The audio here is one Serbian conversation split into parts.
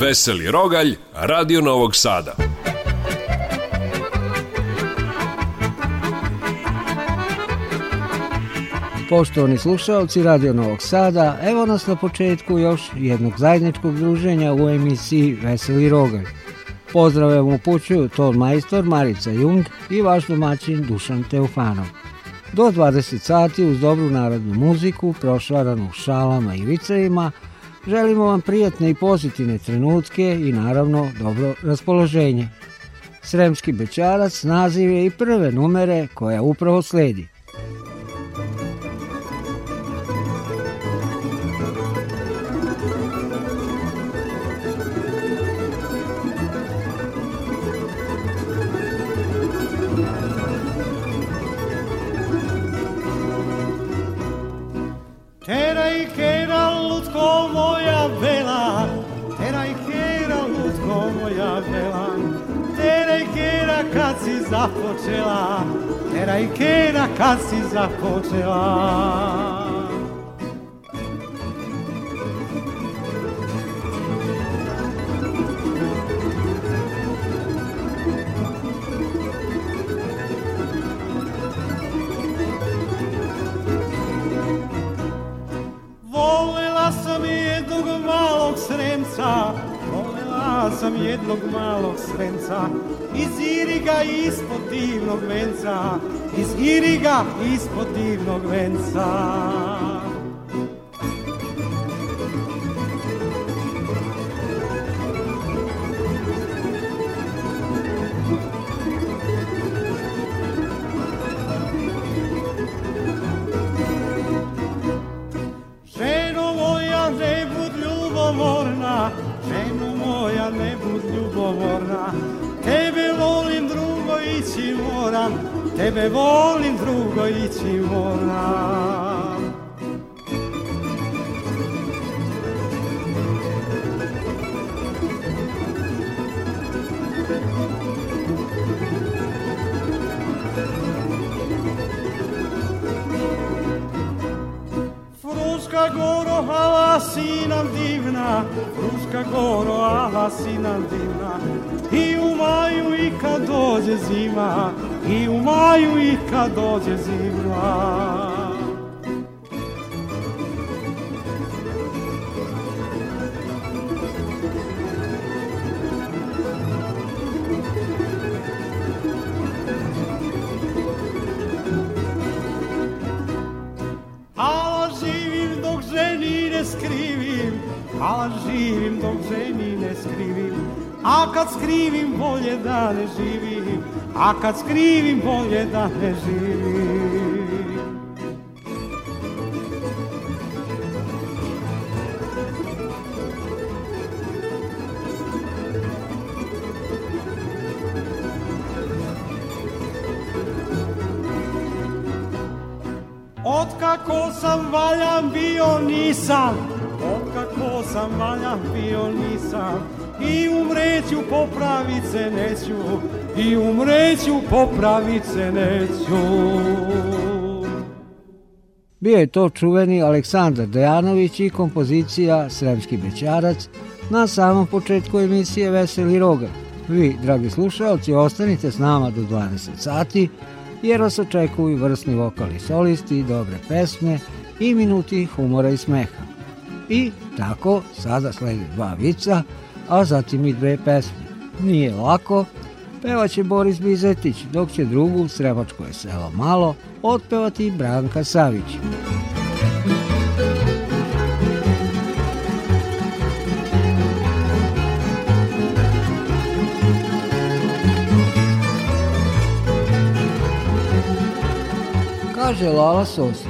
Veseli Rogalj, Radio Novog Sada. Poštovani slušalci Radio Novog Sada, evo nas na početku još jednog zajedničkog druženja u emisiji Veseli Rogalj. Pozdrave vam upućuju ton majstor Marica Jung i vaš domaćin Dušan Teofanov. Do 20 sati uz dobru narodnu muziku prošvaranu šalama i vicevima – Želimo vam prijatne i pozitivne trenutke i naravno dobro raspoloženje. Sremski bećarac naziv je i prve numere koja upravo sledi – sam jednog malog srenca Iz Iriga ispod divnog venca Iz Iriga ispod divnog venca a kad skrivim bolje da ne živim. Otkako sam valjan bio nisam, otkako sam valjan bio nisam, i umreću popravit se neću, i umreću, popravit se neću. Bio je to čuveni Aleksandar Dejanović i kompozicija Sremski bećarac na samom početku emisije Veseli Roga. Vi, dragi slušalci, ostanite s nama do 12 sati, jer vas očekuju vrsni vokali solisti, dobre pesme i minuti humora i smeha. I tako, sada sledi dva vica, a zatim i dve pesme. Nije lako, Pevaće Boris Bizetić, dok će drugu, Srebačko je selo malo, otpevati Branka Savić. Kaže Lala Sosi,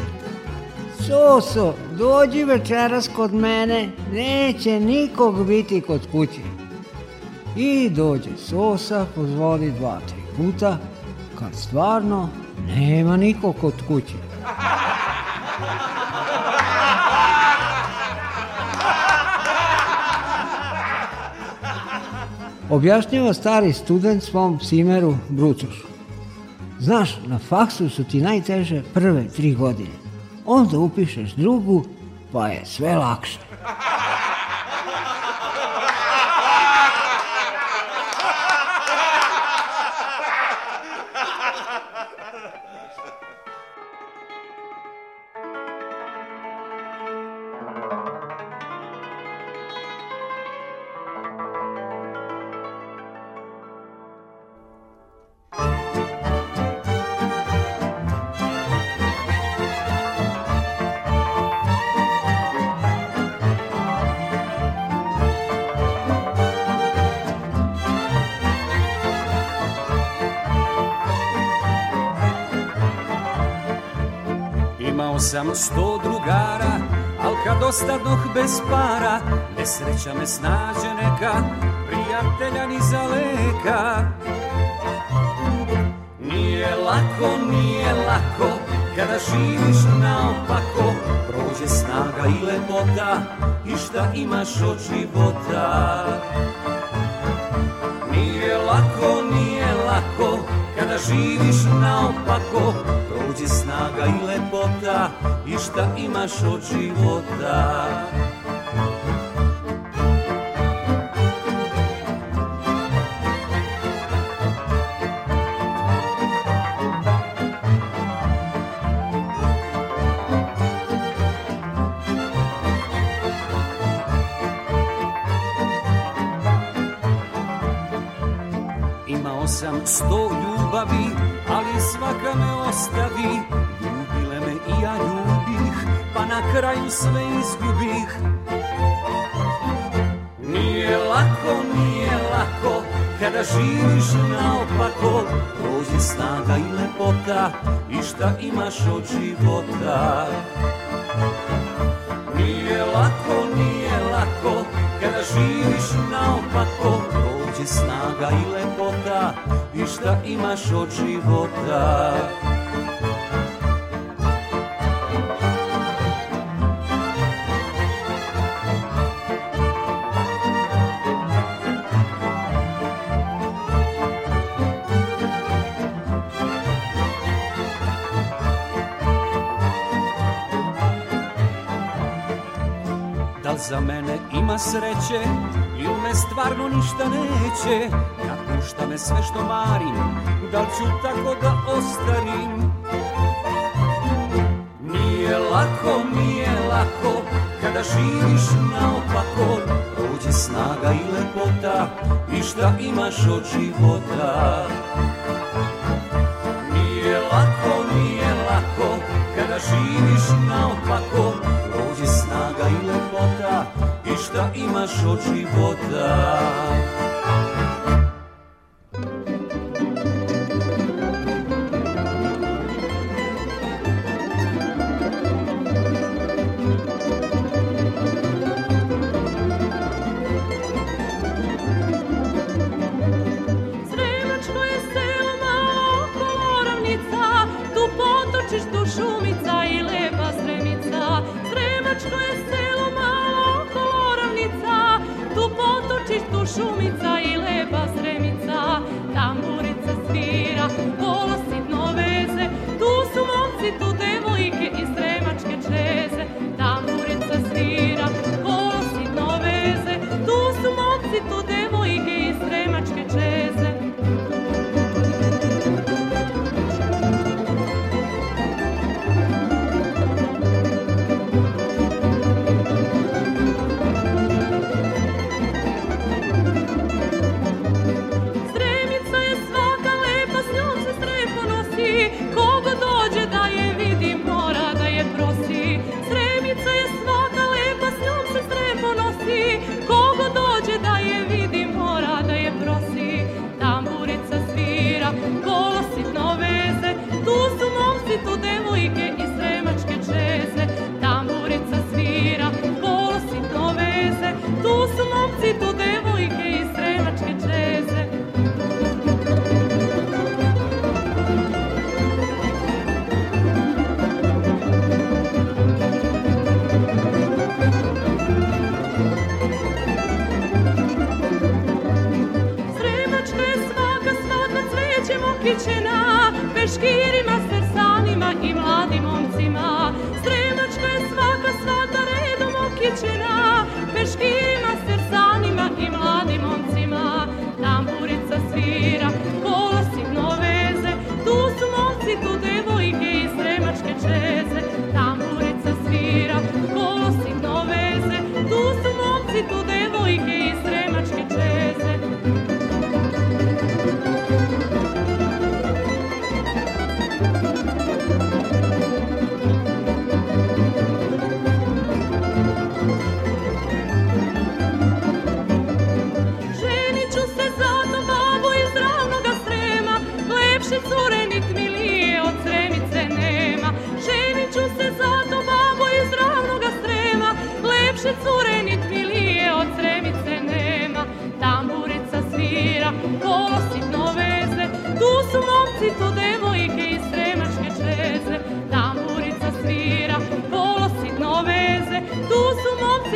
Soso, dođi večeras kod mene, neće nikog biti kod kuće. I dođe sosa, pozvoli dva, tri puta, kad stvarno nema nikog kod kuće. Objašnjava stari student svom cimeru Brutušu. Znaš, na faksu su ti najteže prve tri godine. Onda upišeš drugu, pa je sve lakše. sam sto drugara, al kad ostadoh bez para, nesreća me snađe neka, prijatelja ni za leka. Nije lako, nije lako, kada živiš naopako, prođe snaga i lepota, i šta imaš od života. Nije lako, nije lako, kada živiš naopako, Uđi snaga i lepota i šta imaš od života sam sve izgubih Nije lako, nije lako Kada živiš naopako Prođe snaga i lepota I šta imaš od života Nije lako, nije lako Kada živiš naopako Prođe snaga i lepota I šta imaš od života Za mene ima sreće i u me stvarno ništa neće Napušta me sve što marim, da ću tako da ostarim Nije lako, nije lako, kada živiš naopako Prođe snaga i lepota i šta imaš od života Nije lako, nije lako, kada živiš naopako šta imaš od života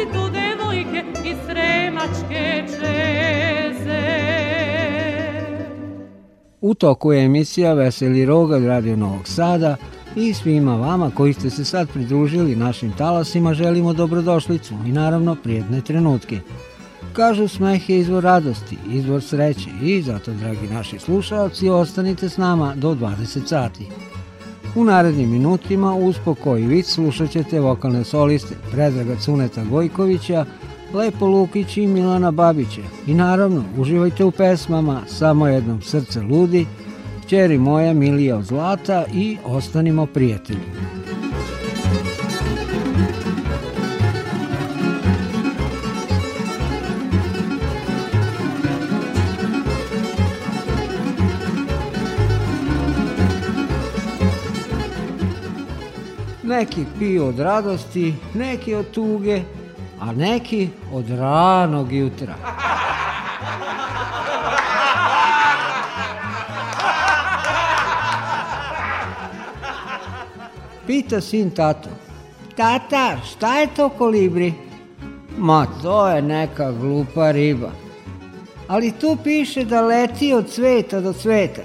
tu devojke iz Sremačke čeze. U toku je emisija Veseli Rogalj Radio Novog Sada i svima vama koji ste se sad pridružili našim talasima želimo dobrodošlicu i naravno prijedne trenutke. Kažu smeh je izvor radosti, izvor sreće i zato dragi naši slušalci ostanite s nama do 20 sati. U narednim minutima uz pokoji vic slušat ćete vokalne soliste Predraga Cuneta Gojkovića, Lepo Lukić i Milana Babića. I naravno, uživajte u pesmama Samo jednom srce ludi, Čeri moja Milija od zlata i Ostanimo prijatelji. Neki piju od radosti, neki od tuge, a neki od ranog jutra. Pita sin tatu. Tata, šta je to kolibri? Ma, to je neka glupa riba. Ali tu piše da leti od cveta do cveta.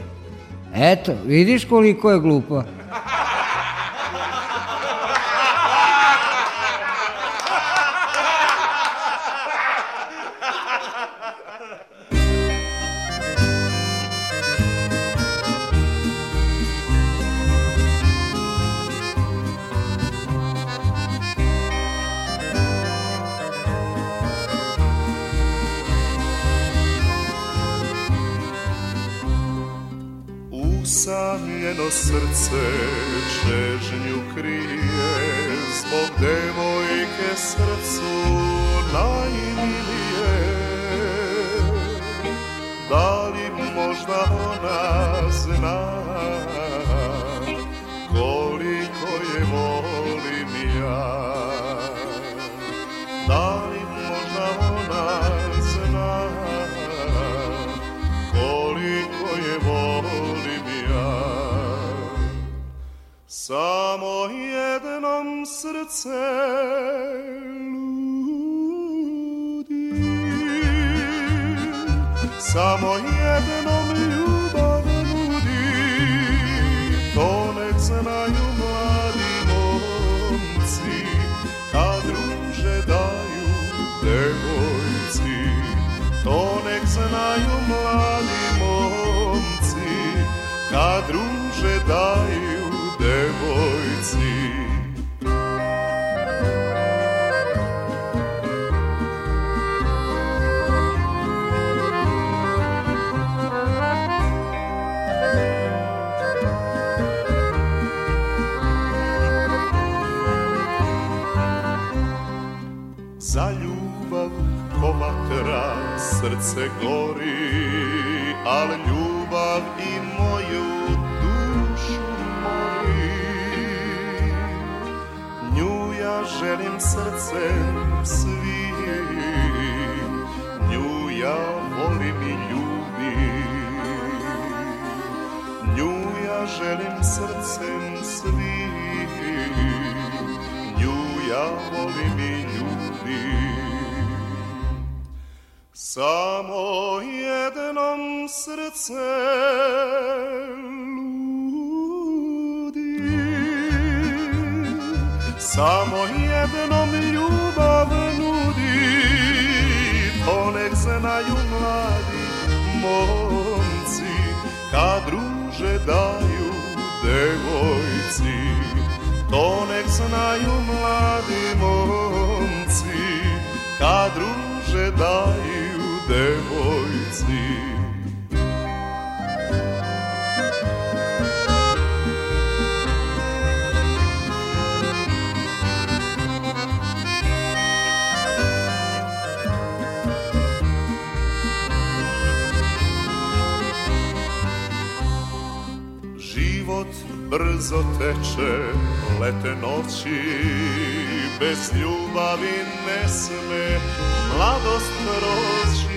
Eto, vidiš koliko je glupa. Usamljeno srce čežnju krije zbog demona samo srce gori, al ljubav i moju dušu mori. Nju ja želim srcem svim, nju ja volim i ljubim. Nju ja želim srcem svim, nju ja volim i ljubim. Samo jednom srce ludi, samo jednom ljubav nudi, to nek znaju mladi momci, kad druže daju devojci, to nek znaju mladi momci, kad druže daju devojci život brzo teče, lete noći, bez ljubavi ne sme mladost proći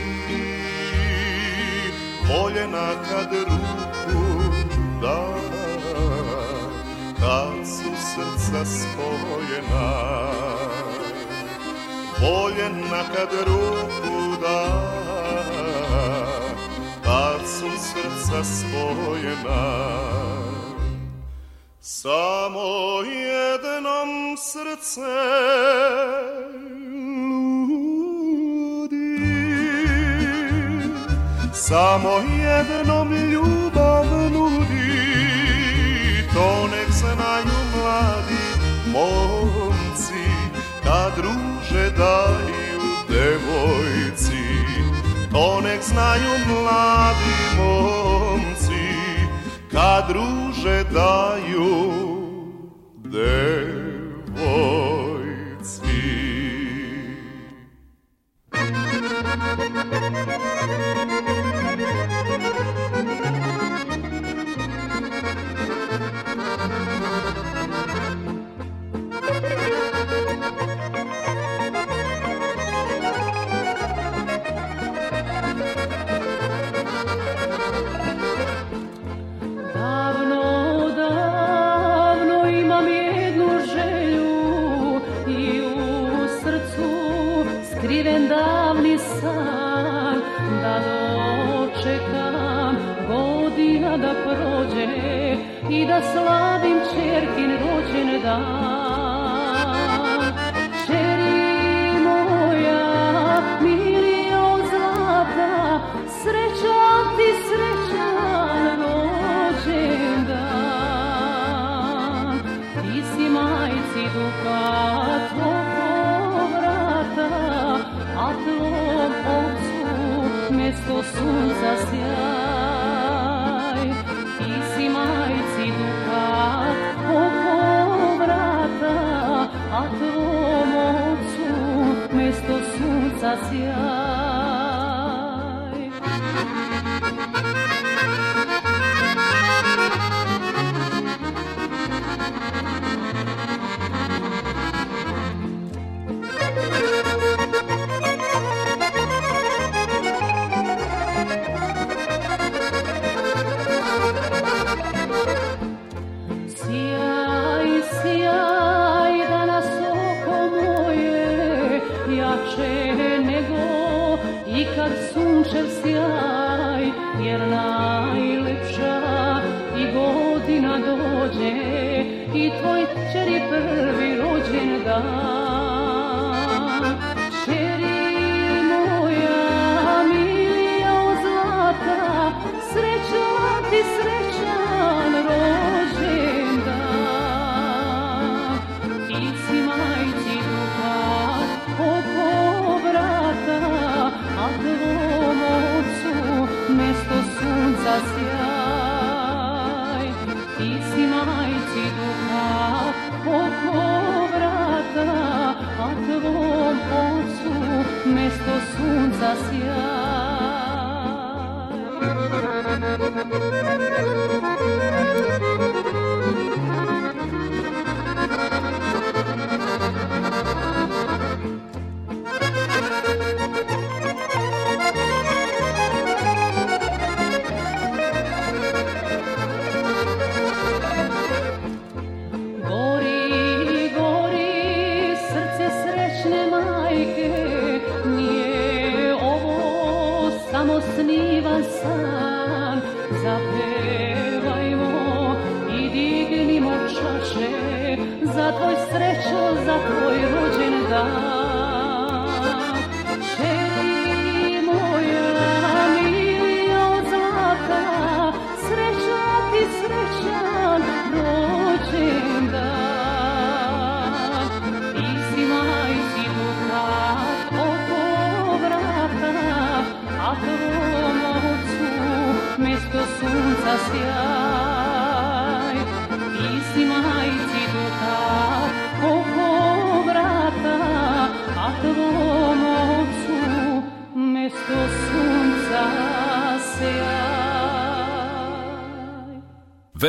na kad ruku da kad su srca spojena na kad ruku da kad su srca spojena samo jednom srce Samo jednom ljubav nudi To nek znaju mladi momci Kad da druže daju devojci To nek znaju mladi momci Kad druže daju devojci Thank you. Thank you. i da slavim čerkin rođen dan. Čeri moja, milio zlata, srećan ti srećan rođen dan. Ti si majci duka tvoj vrata, a tvojom ocu mesto sunca gracias.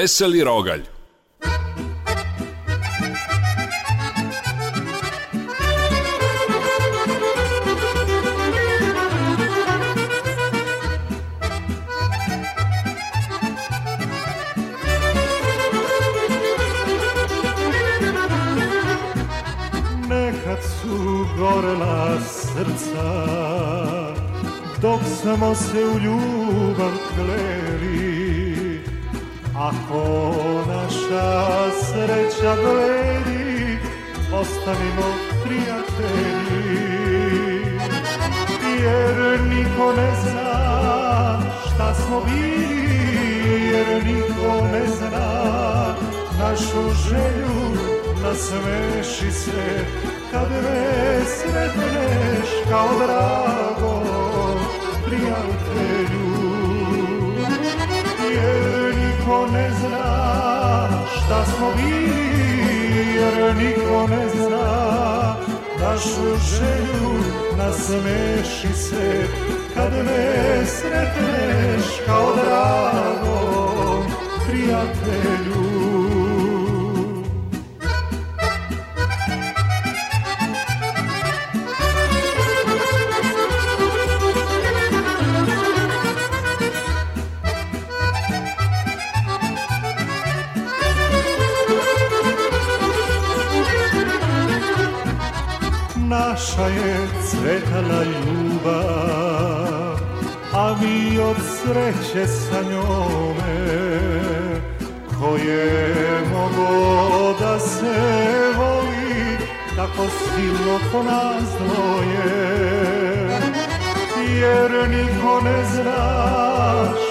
veseli rogalj. gorela srca Dok samo se u ljubav kleli Ako naša sreća bledi, ostanimo prijatelji. Jer niko ne zna šta smo bili, jer niko ne zna našu želju nasmeši da se kad me sretneš kao drago prijatelju. Jer niko ne zna šta smo bili, jer niko ne zna našu želju. Nasmeši se kad me sretneš kao drago prijatelju. Kako je cvetala ljubav, a mi od sreće sa njome, ko je mogo da se voli, tako silno ko nas dvoje, jer niko ne zna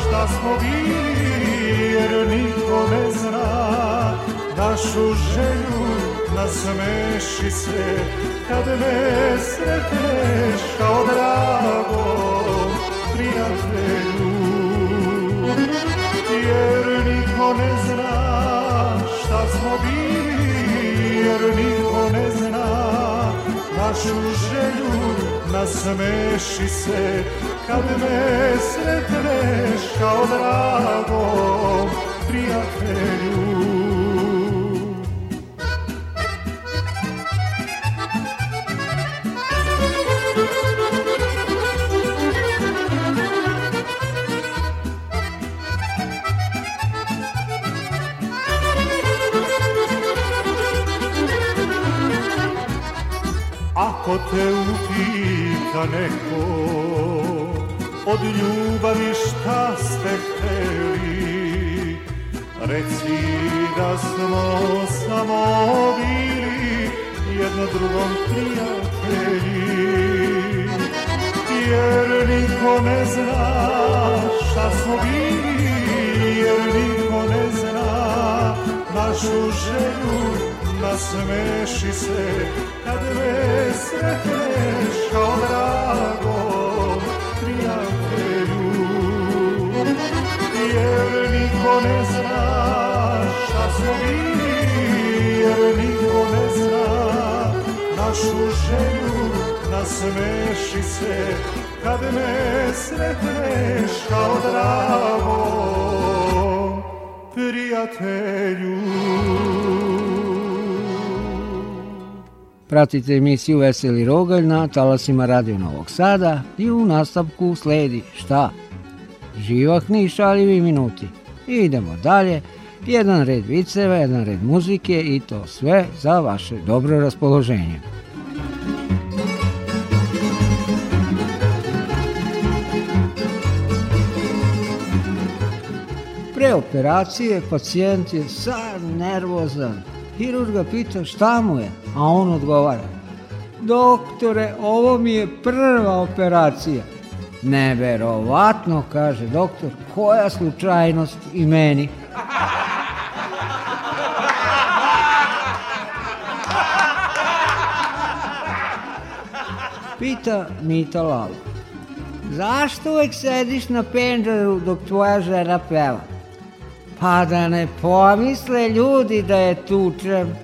šta smo bili, jer niko ne zna našu želju, nasmeši se, kad me sretneš kao drago prijatelju jer niko ne zna šta smo bili jer niko ne zna našu želju nasmeši se kad me sretneš kao drago prijatelju neko Od ljubavi šta ste hteli Reci da smo samo bili Jedno drugom prijatelji Jer niko ne zna šta smo bili Jer niko ne zna našu želju nasmeši se kad me sretneš kao dragom prijatelju jer niko ne zna šta smo bili jer niko ne zna našu želju nasmeši da se kad me sretneš kao dragom prijatelju Pratite emisiju Veseli Rogalj na talasima Radio Novog Sada i u nastavku sledi šta? Živahni i šaljivi minuti. I idemo dalje, jedan red viceva, jedan red muzike i to sve za vaše dobro raspoloženje. Pre operacije pacijent je sad nervozan, Hirurg ga pita šta mu je, a on odgovara. Doktore, ovo mi je prva operacija. Neverovatno, kaže doktor, koja slučajnost i meni. Pita Mita Lalo. Zašto uvek sediš na penđaru dok tvoja žena peva? Pa da ne pomisle ljudi da je tučem.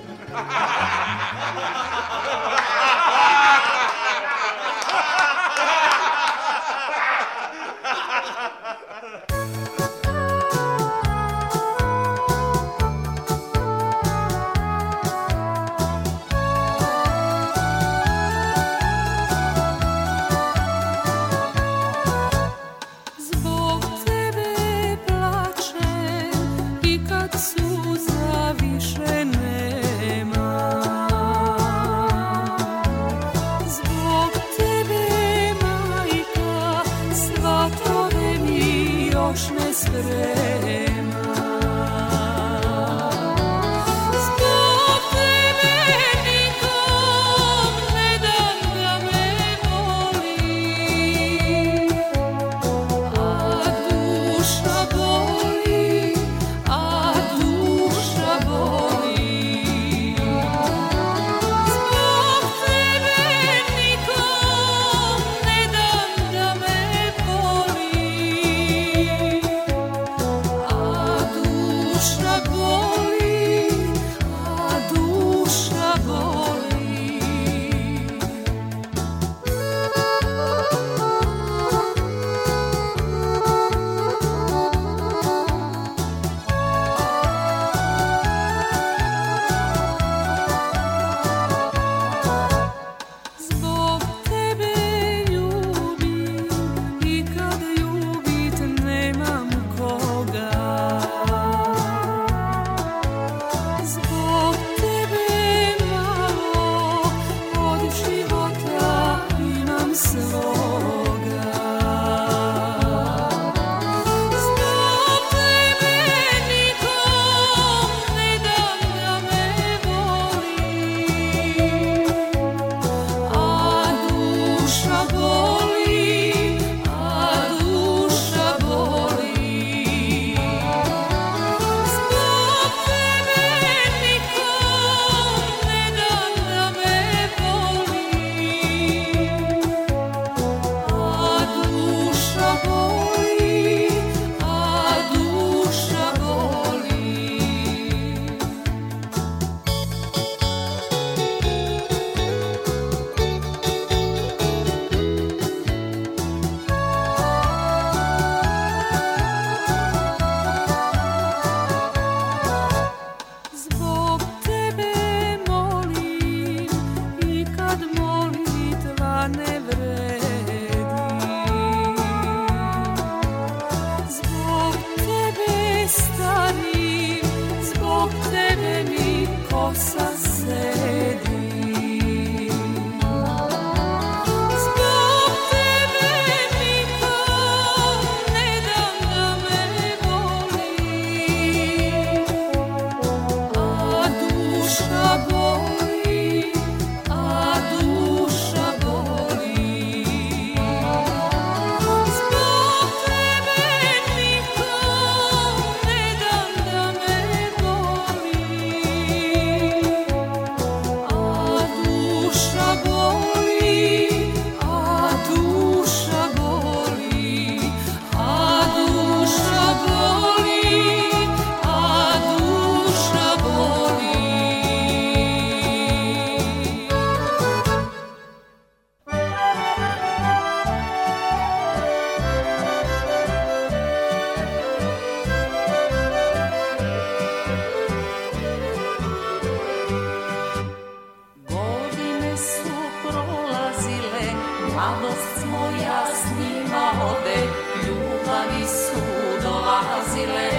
Mladost moja s njima ode, ljubavi su dolazile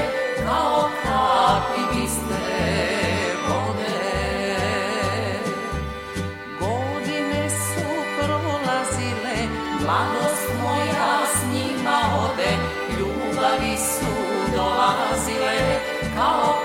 kao kapi bistre vode. Godine su prolazile, mladost moja s njima ode, ljubavi su dolazile kao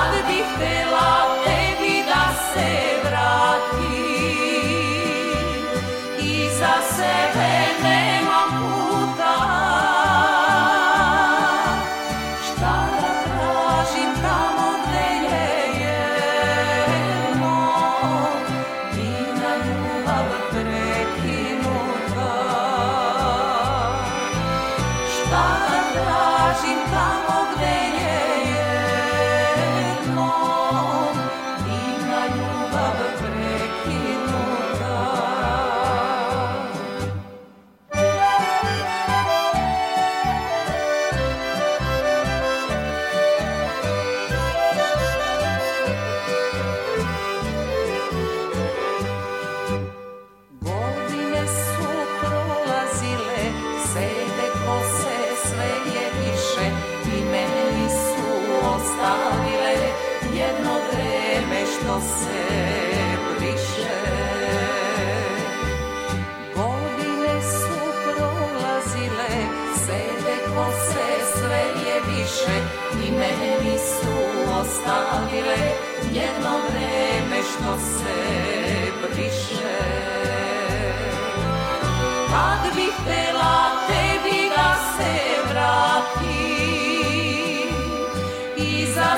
Love before.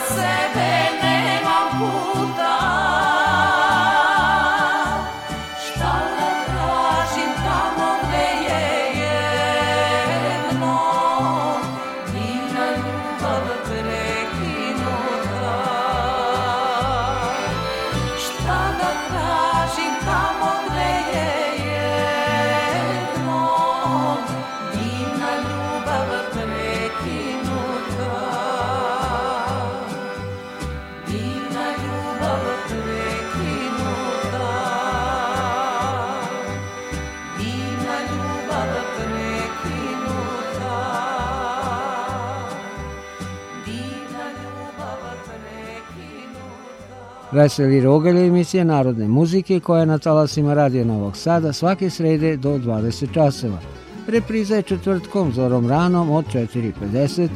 sebe Veseli Rogelj emisija narodne muzike koja je na talasima Radio Novog Sada svake srede do 20 časova. Repriza je četvrtkom zorom ranom od 4.50,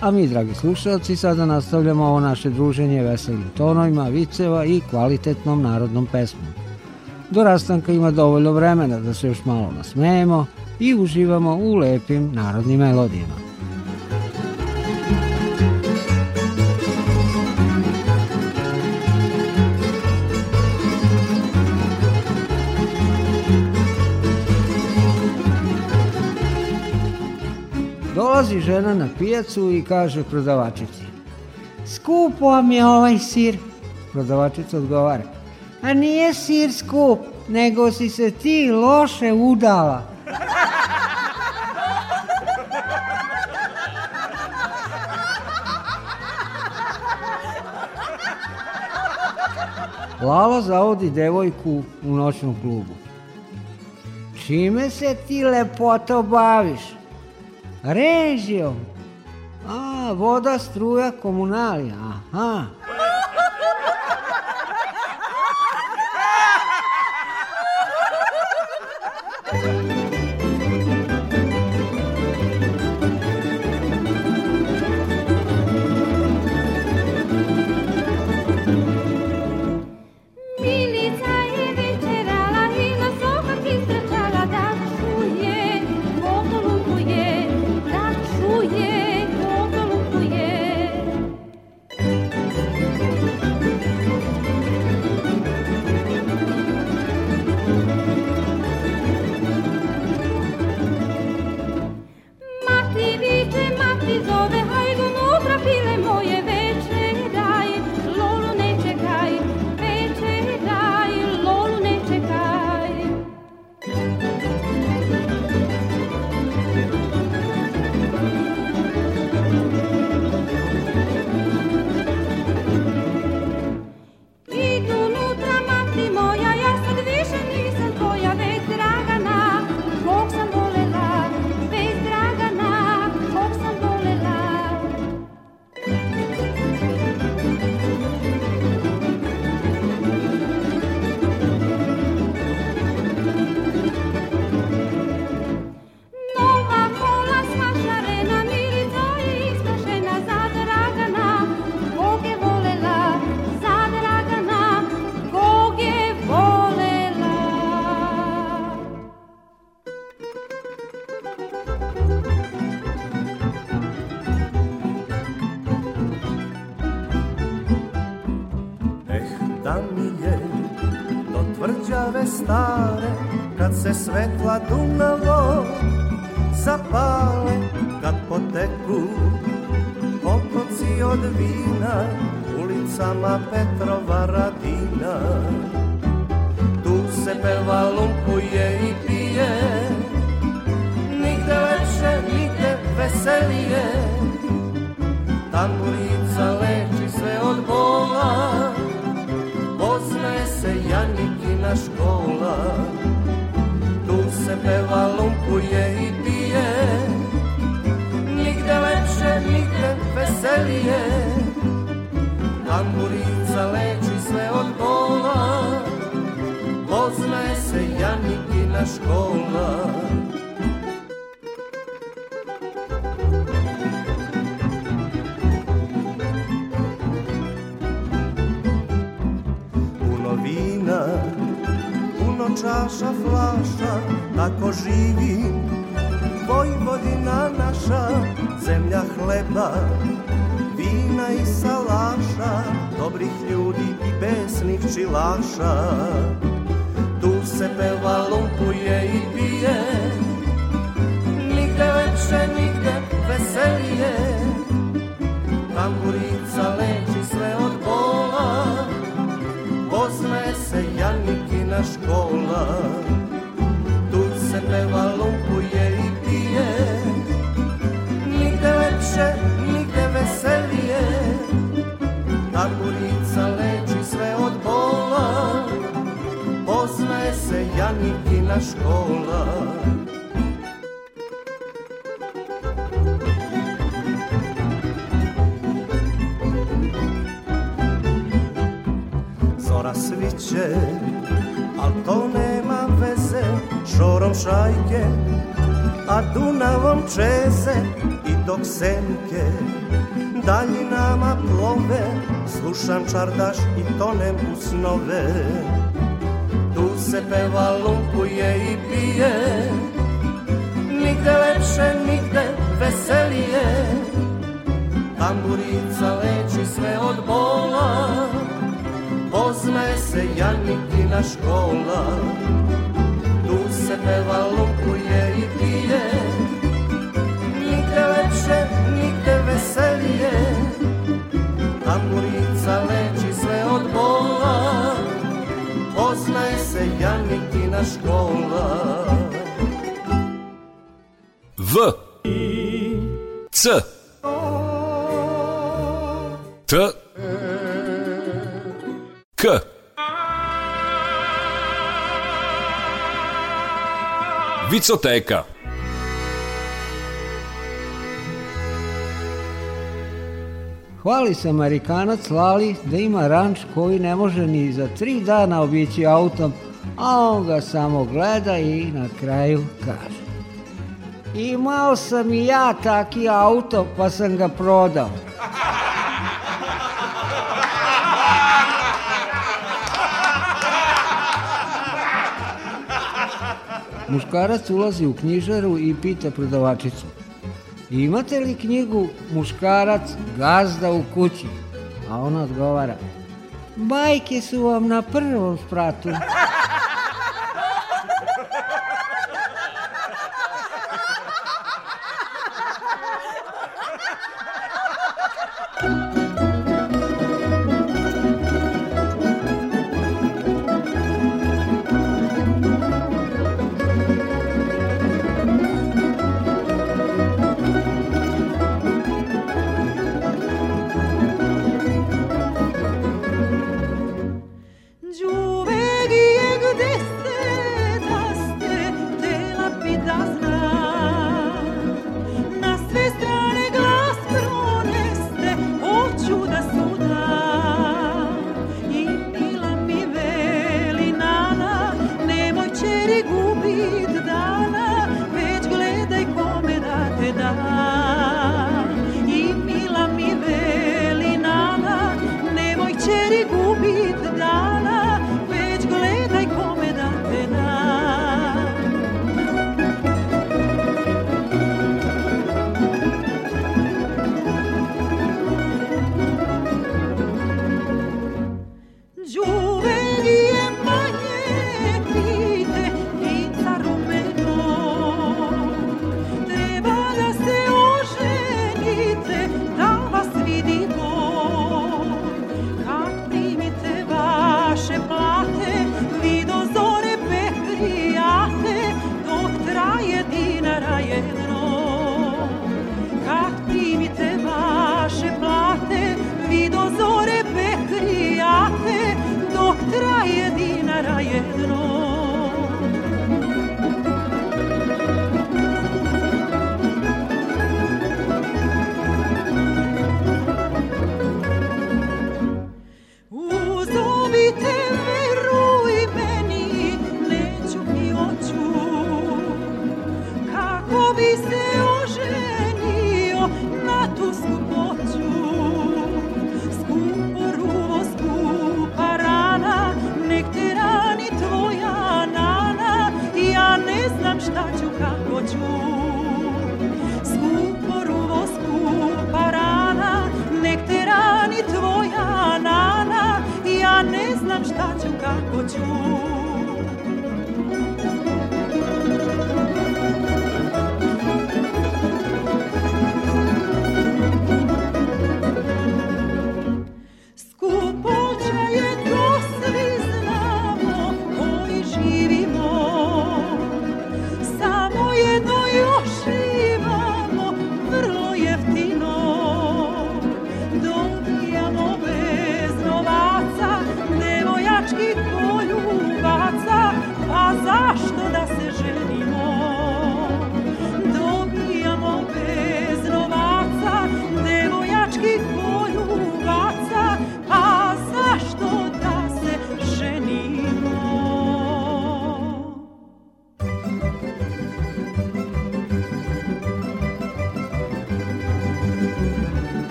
a mi, dragi slušalci, sada nastavljamo ovo naše druženje veselim tonovima, viceva i kvalitetnom narodnom pesmom. Do rastanka ima dovoljno vremena da se još malo nasmejemo i uživamo u lepim narodnim melodijama. žena na pijacu i kaže prodavačici, Skupo vam je ovaj sir. Prodavačica odgovara, a nije sir skup, nego si se ti loše udala. Lala zavodi devojku u noćnom klubu. Čime se ti lepoto baviš? Režijo. A, voda, struja, komunalija. Aha. Thank you. veselije Tamburica leči sve od bola Poznaje se Janikina škola Tu se peva, lumpuje i pije Nigde lepše, nigde veselije Tamburica leči sve od bola Poznaje se Janikina škola čaša flaša, tako živi Vojvodina naša, zemlja hleba, vina i salaša, dobrih ljudi i besnih čilaša. Tu se peva, lumpuje i pije, nigde lepše, nigde veselije, tamburica leči sve ono. stara škola Tu se peva, lumpuje i pije Nigde lepše, nigde veselije Ta kurica leči sve od bola Poznaje se Janikina škola Zora sviće Al to nema veze šorom šajke A Dunavom čeze i dok senke Daljinama plove Slušam čardaš i tonem u snove Tu se peva, lumpuje i pije Nigde lepše, nigde veselije Tamburica leči sve od bola Poznaje se Janikina škola Tu se peva, lupuje i pije Nigde lepše, nigde veselije Tamburica leči sve od bola Poznaje se Janikina škola V I C T K. Vicoteka Hvali se Amerikanac Lali da ima ranč koji ne može ni za tri dana obići autom, a on ga samo gleda i na kraju kaže. Imao sam i ja taki auto pa sam ga prodao. Muškarac ulazi u knjižaru i pita prodavačicu. Imate li knjigu Muškarac gazda u kući? A ona odgovara. Bajke su vam na prvom spratu.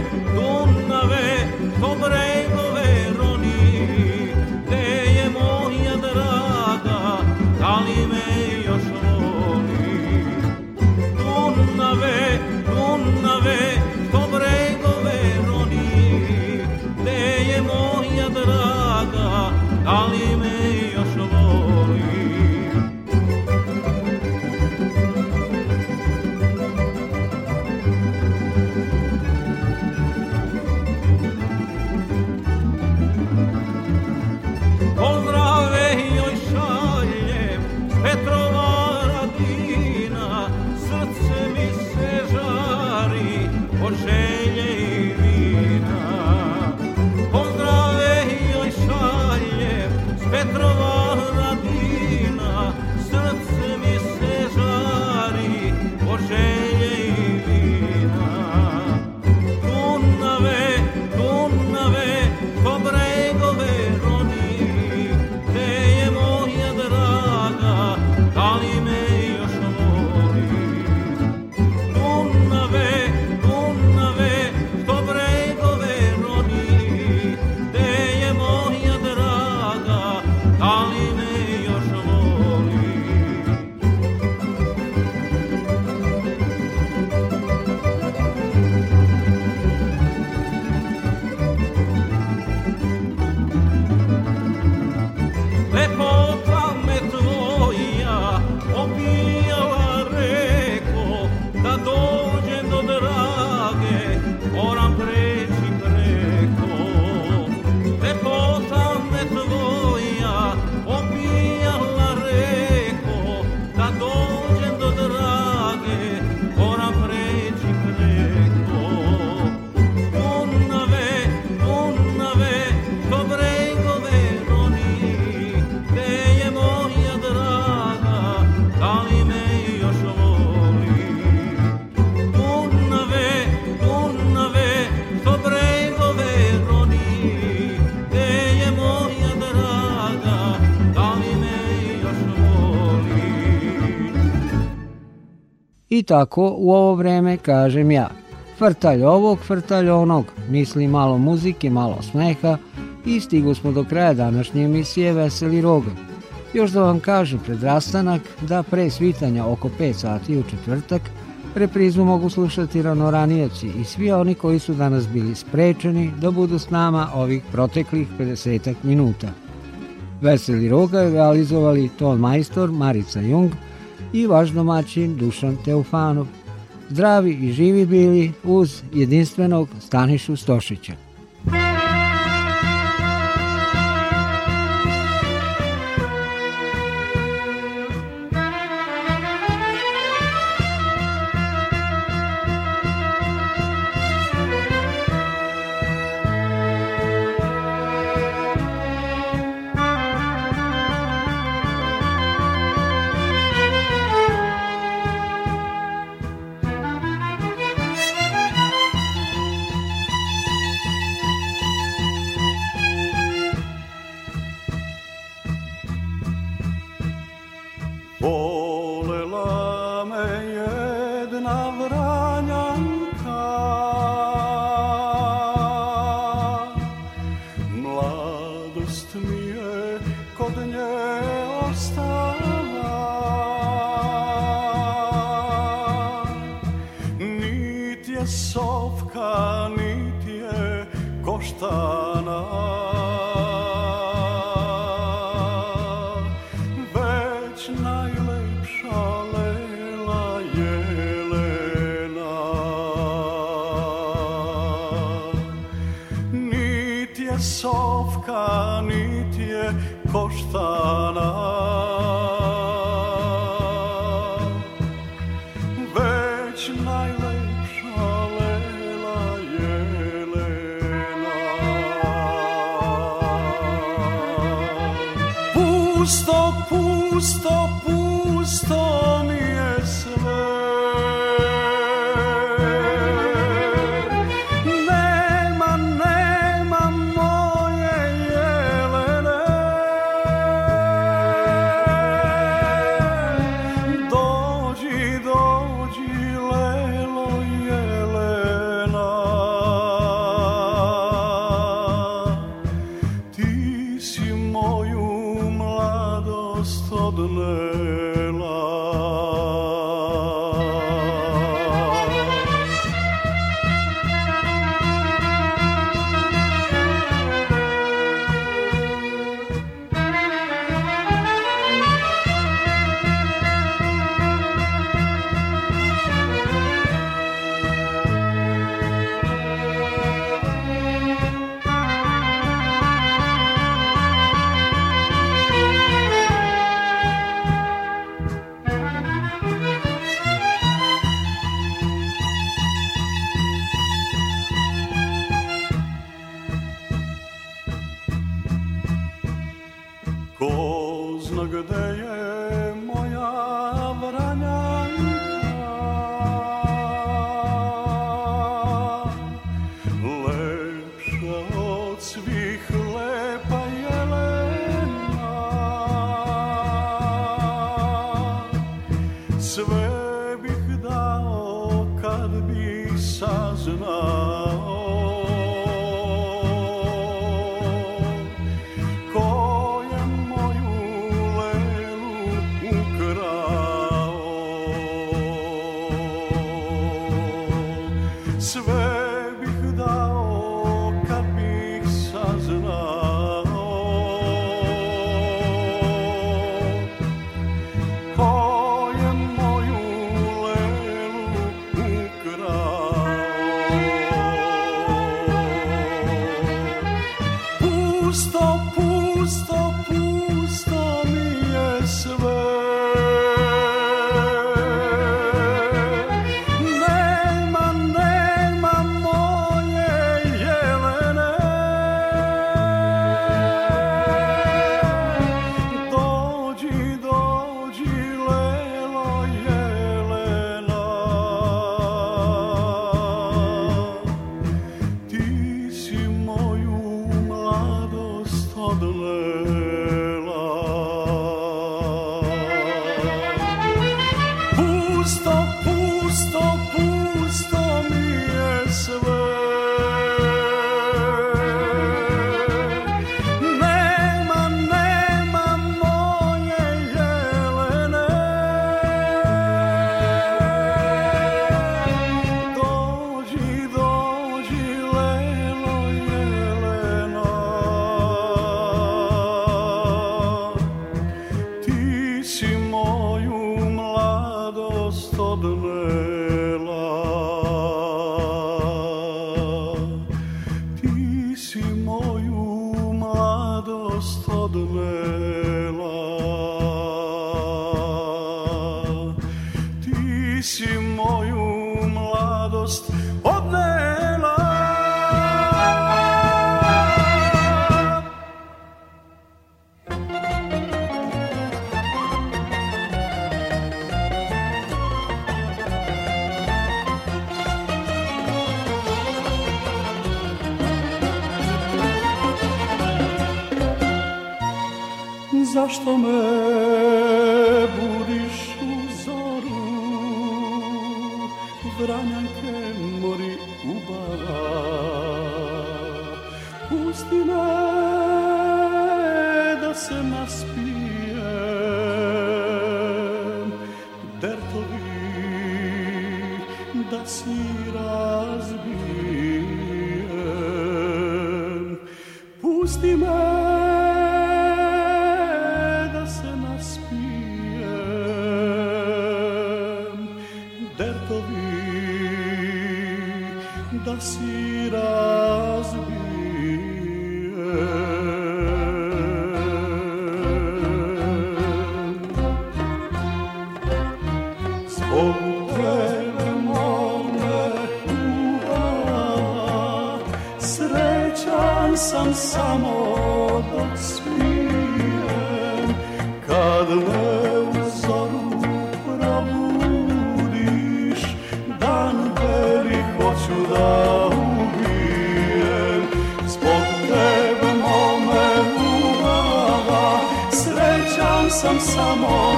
do lutador. I tako u ovo vreme kažem ja. Frtalj ovog, frtalj onog, misli malo muzike, malo smeha i stigu smo do kraja današnje emisije Veseli Rogan. Još da vam kažem pred rastanak da pre svitanja oko 5 sati u četvrtak reprizu mogu slušati ranoranijeci i svi oni koji su danas bili sprečeni da budu s nama ovih proteklih 50 minuta. Veseli Roga realizovali ton majstor Marica Jung – i vaš domaćin Dušan Teufanov. Zdravi i živi bili uz jedinstvenog Stanišu Stošića. baştan al. sam samo dok da spijem Kad me u zoru probudiš Dan veli hoću da ubijem Zbog tebe mome ljubava Srećan sam samo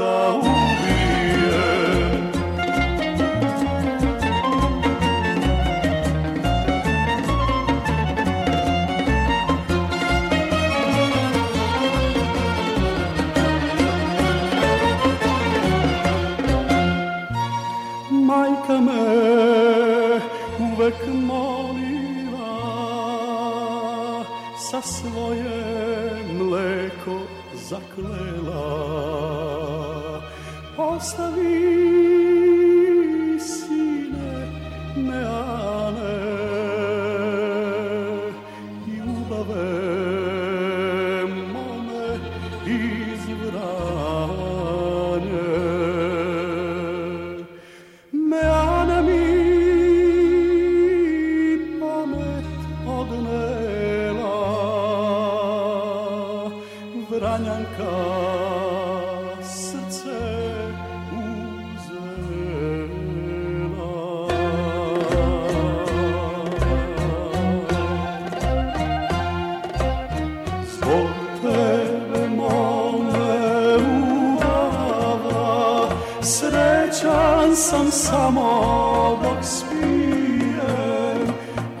the Pijan sam samo dok spijem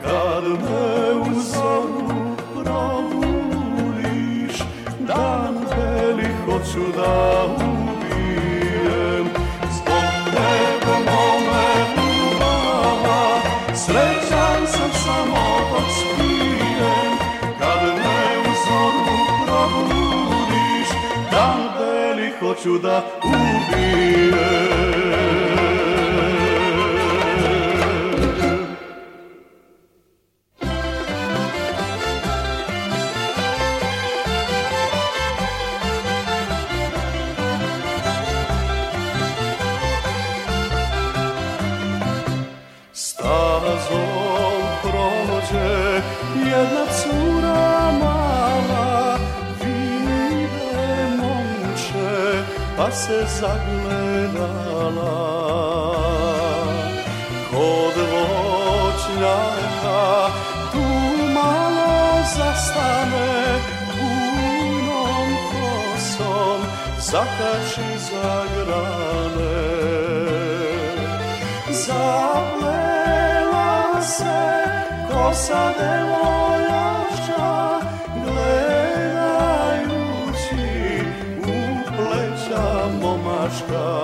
Kad me u zoru probudiš Dan veli hoću da ubijem Zbog tebe mome ljubava Srećan sam samo dok spijem Kad me u zoru probudiš Dan veli hoću da ubijem se zagledala Kod voćnjaka tu malo zastane Punom kosom zakači za grane Zaplela se kosa devojaka Пашка.